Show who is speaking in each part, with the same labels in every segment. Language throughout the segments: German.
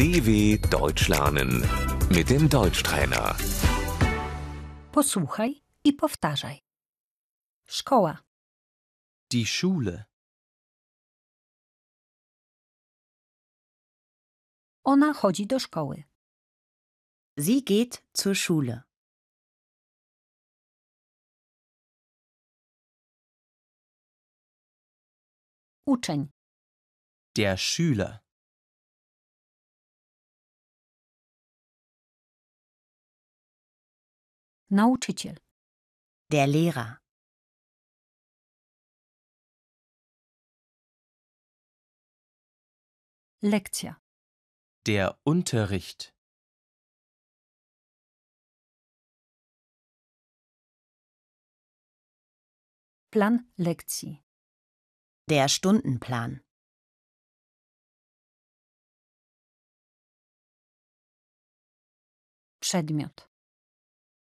Speaker 1: DW Deutsch lernen mit dem Deutschtrainer.
Speaker 2: Posłuchaj i powtarzaj. Szkoła,
Speaker 3: Die Schule.
Speaker 2: ona chodzi do szkoły.
Speaker 4: Sie geht zur Schule.
Speaker 2: Uczeń,
Speaker 3: Der Schüler.
Speaker 2: Nauczyciel,
Speaker 4: Der Lehrer.
Speaker 2: lekcja,
Speaker 3: Der Unterricht.
Speaker 2: plan lekcji,
Speaker 4: Der Stundenplan.
Speaker 2: przedmiot,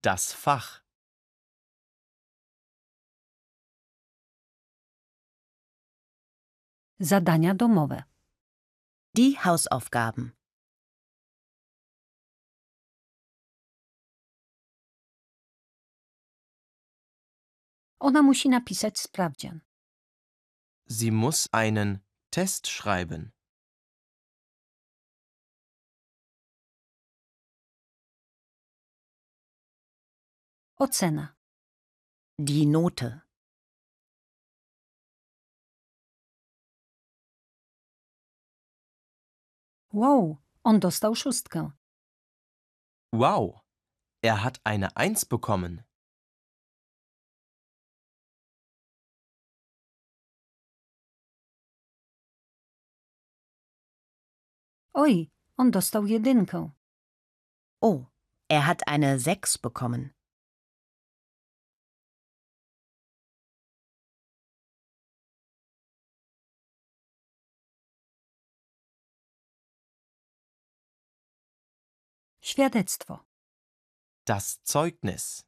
Speaker 3: Das Fach.
Speaker 2: zadania domowe,
Speaker 4: Die Hausaufgaben.
Speaker 2: ona musi napisać sprawdzian.
Speaker 3: Sie muss einen Test schreiben.
Speaker 2: Ocena,
Speaker 4: Die Note.
Speaker 2: wow, on dostał szóstkę.
Speaker 3: Wow, er hat eine Eins bekommen.
Speaker 2: Oj, on dostał jedynkę.
Speaker 4: Oh, er hat eine 6 bekommen.
Speaker 2: Świadectwo,
Speaker 3: Das Zeugnis.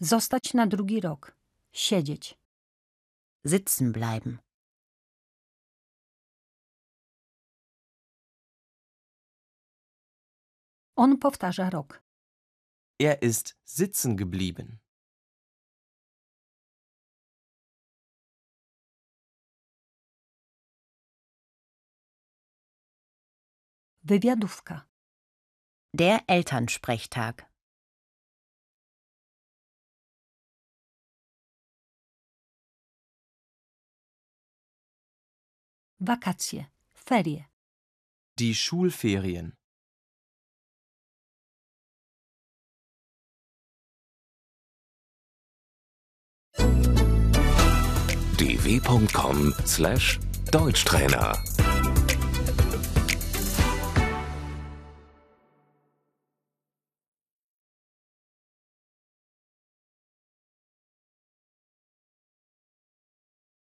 Speaker 2: zostać na drugi rok, siedzieć,
Speaker 4: Sitzen bleiben.
Speaker 2: on powtarza rok.
Speaker 3: Er ist sitzen geblieben.
Speaker 2: Wywiadówka,
Speaker 4: Der Elternsprechtag.
Speaker 2: wakacje, ferie,
Speaker 3: Die Schulferien.
Speaker 1: dw.com/deutschtrainer